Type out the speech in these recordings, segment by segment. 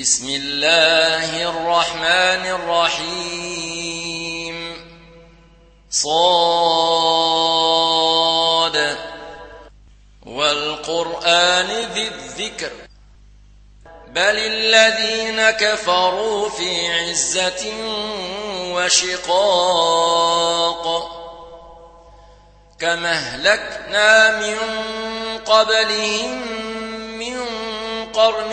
بسم الله الرحمن الرحيم. صاد. والقرآن ذي الذكر. بل الذين كفروا في عزة وشقاق. كما أهلكنا من قبلهم من قرن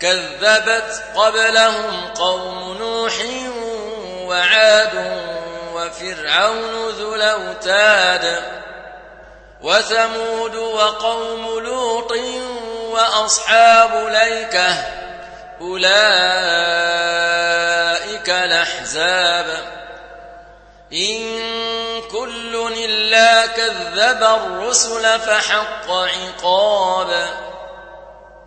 كذبت قبلهم قوم نوح وعاد وفرعون ذو الأوتاد وثمود وقوم لوط وأصحاب ليكة أولئك الأحزاب إن كل إلا كذب الرسل فحق عقاب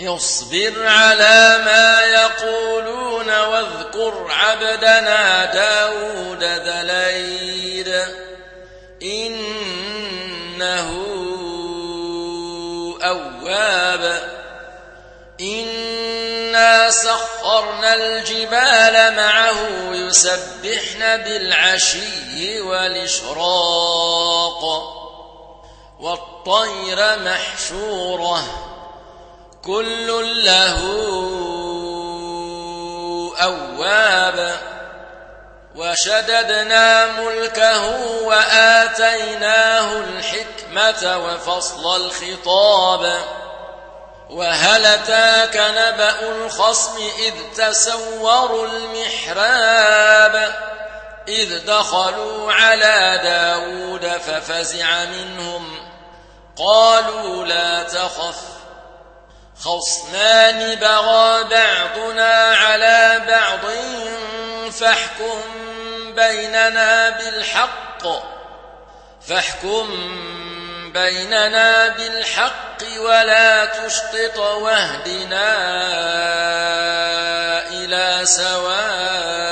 اصبر على ما يقولون واذكر عبدنا داود ذليل إنه أواب. إنا سخرنا الجبال معه يسبحن بالعشي والإشراق. والطير محشوره. كل له أواب وشددنا ملكه وآتيناه الحكمة وفصل الخطاب وهل أتاك نبأ الخصم إذ تسوروا المحراب إذ دخلوا على داود ففزع منهم قالوا لا تخف خصمان بغى بعضنا على بعض فاحكم بيننا بالحق فاحكم بيننا بالحق ولا تشطط واهدنا إلى سواء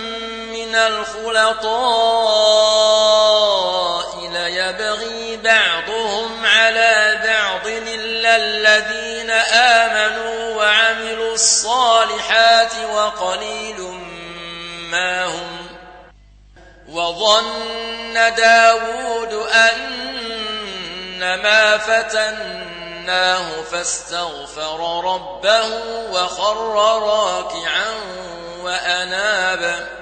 من الخلطاء ليبغي بعضهم على بعض إلا الذين آمنوا وعملوا الصالحات وقليل ما هم وظن داود أن ما فتناه فاستغفر ربه وخر راكعا وأناب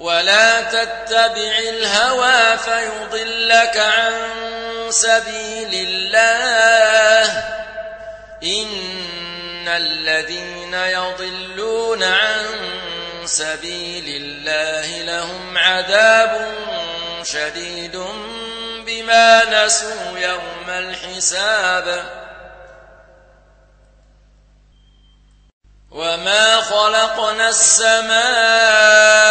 ولا تتبع الهوى فيضلك عن سبيل الله. إن الذين يضلون عن سبيل الله لهم عذاب شديد بما نسوا يوم الحساب. وما خلقنا السماء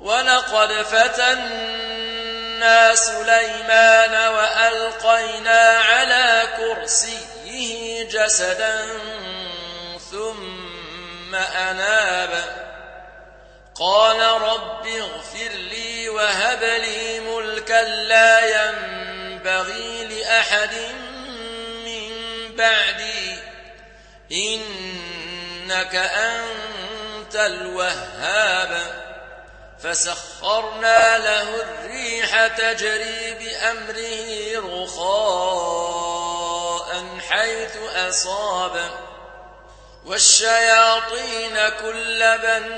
ولقد فتنا سليمان وألقينا على كرسيه جسدا ثم أناب. قال رب اغفر لي وهب لي ملكا لا ينبغي لأحد من بعدي. إنك أنت الوهاب. فسخرنا له الريح تجري بأمره رخاء حيث أصاب. والشياطين كل بناء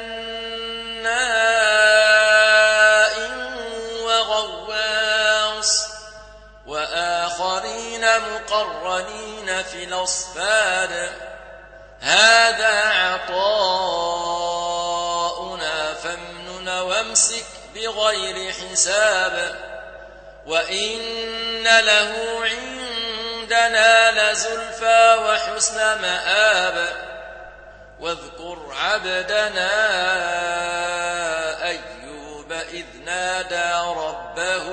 وغواص. وآخرين مقرنين في الأصفاد. هذا فامنن وامسك بغير حساب وإن له عندنا لزلفى وحسن مآب واذكر عبدنا أيوب إذ نادى ربه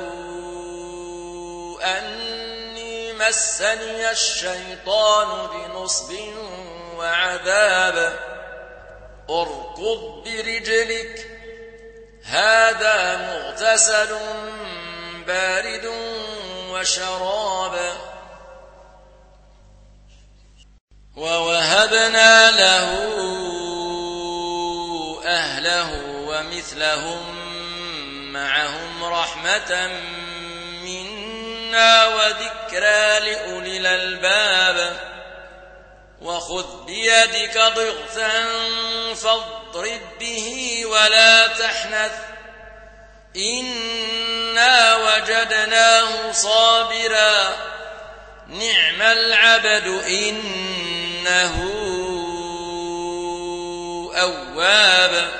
أني مسني الشيطان بنصب وعذاب اركض برجلك هذا مغتسل بارد وشراب. ووهبنا له أهله ومثلهم معهم رحمة منا وذكرى لأولي الألباب. وخذ بيدك ضغثا فاضرب به ولا تحنث. إنا وجدناه صابرا. نعم العبد إنه أواب.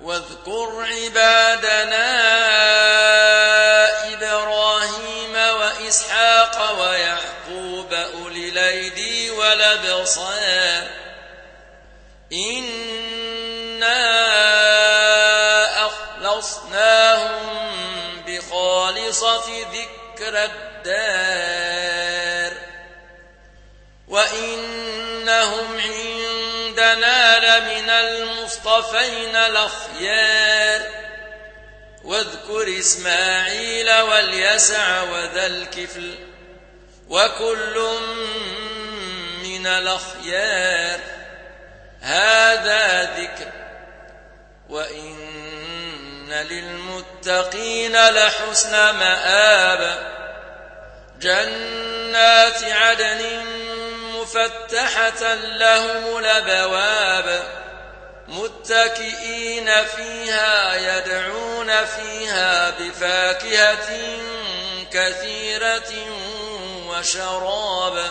واذكر عبادنا إبراهيم وإسحاق ويعقوب أولي الأيدي والأبصار إنا أخلصناهم بخالصة ذكر الدار. وإنهم عندنا لمن المصطفين الأخيار. واذكر إسماعيل واليسع وذا الكفل. وكل من الأخيار. هذا ذكر. وإن للمتقين لحسن مآب. جنات عدن مفتحة لهم الأبواب. متكئين فيها يدعون فيها بفاكهة كثيرة وشراب.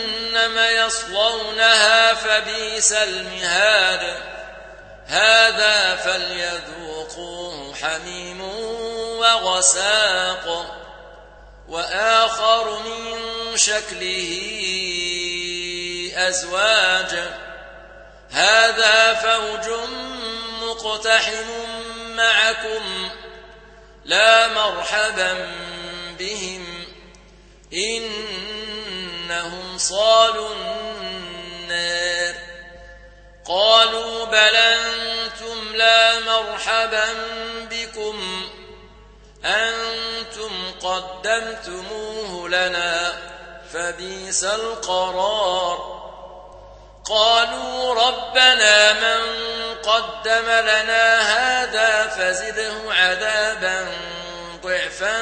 يصلونها فبئس المهاد. هذا فليذوقوه حميم وغساق وآخر من شكله أزواج. هذا فوج مقتحم معكم لا مرحبا بهم. إنهم صالوا النار قالوا بل أنتم لا مرحبا بكم أنتم قدمتموه لنا فبيس القرار قالوا ربنا من قدم لنا هذا فزده عذابا ضعفا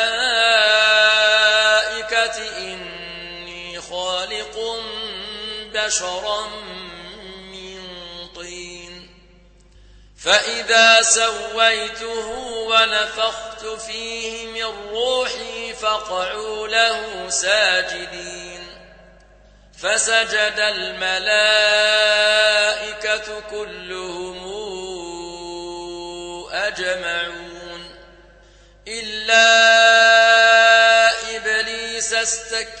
بشرا من طين. فإذا سويته ونفخت فيه من روحي فقعوا له ساجدين. فسجد الملائكة كلهم أجمعون. إلا إبليس استكبر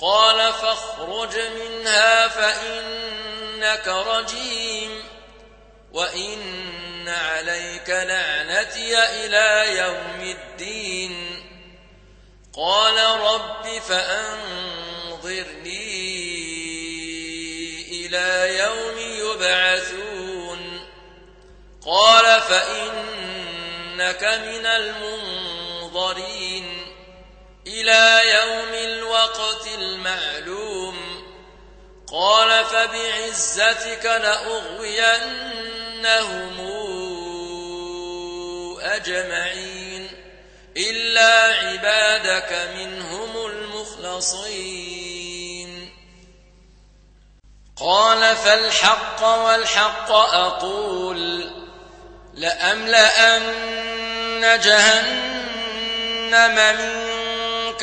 قال فاخرج منها فإنك رجيم وإن عليك لعنتي إلى يوم الدين. قال رب فأنظرني إلى يوم يبعثون. قال فإنك من المنظرين. إلى الوقت المعلوم. قال فبعزتك لأغوينهم أجمعين إلا عبادك منهم المخلصين. قال فالحق والحق أقول لأملأن جهنم منك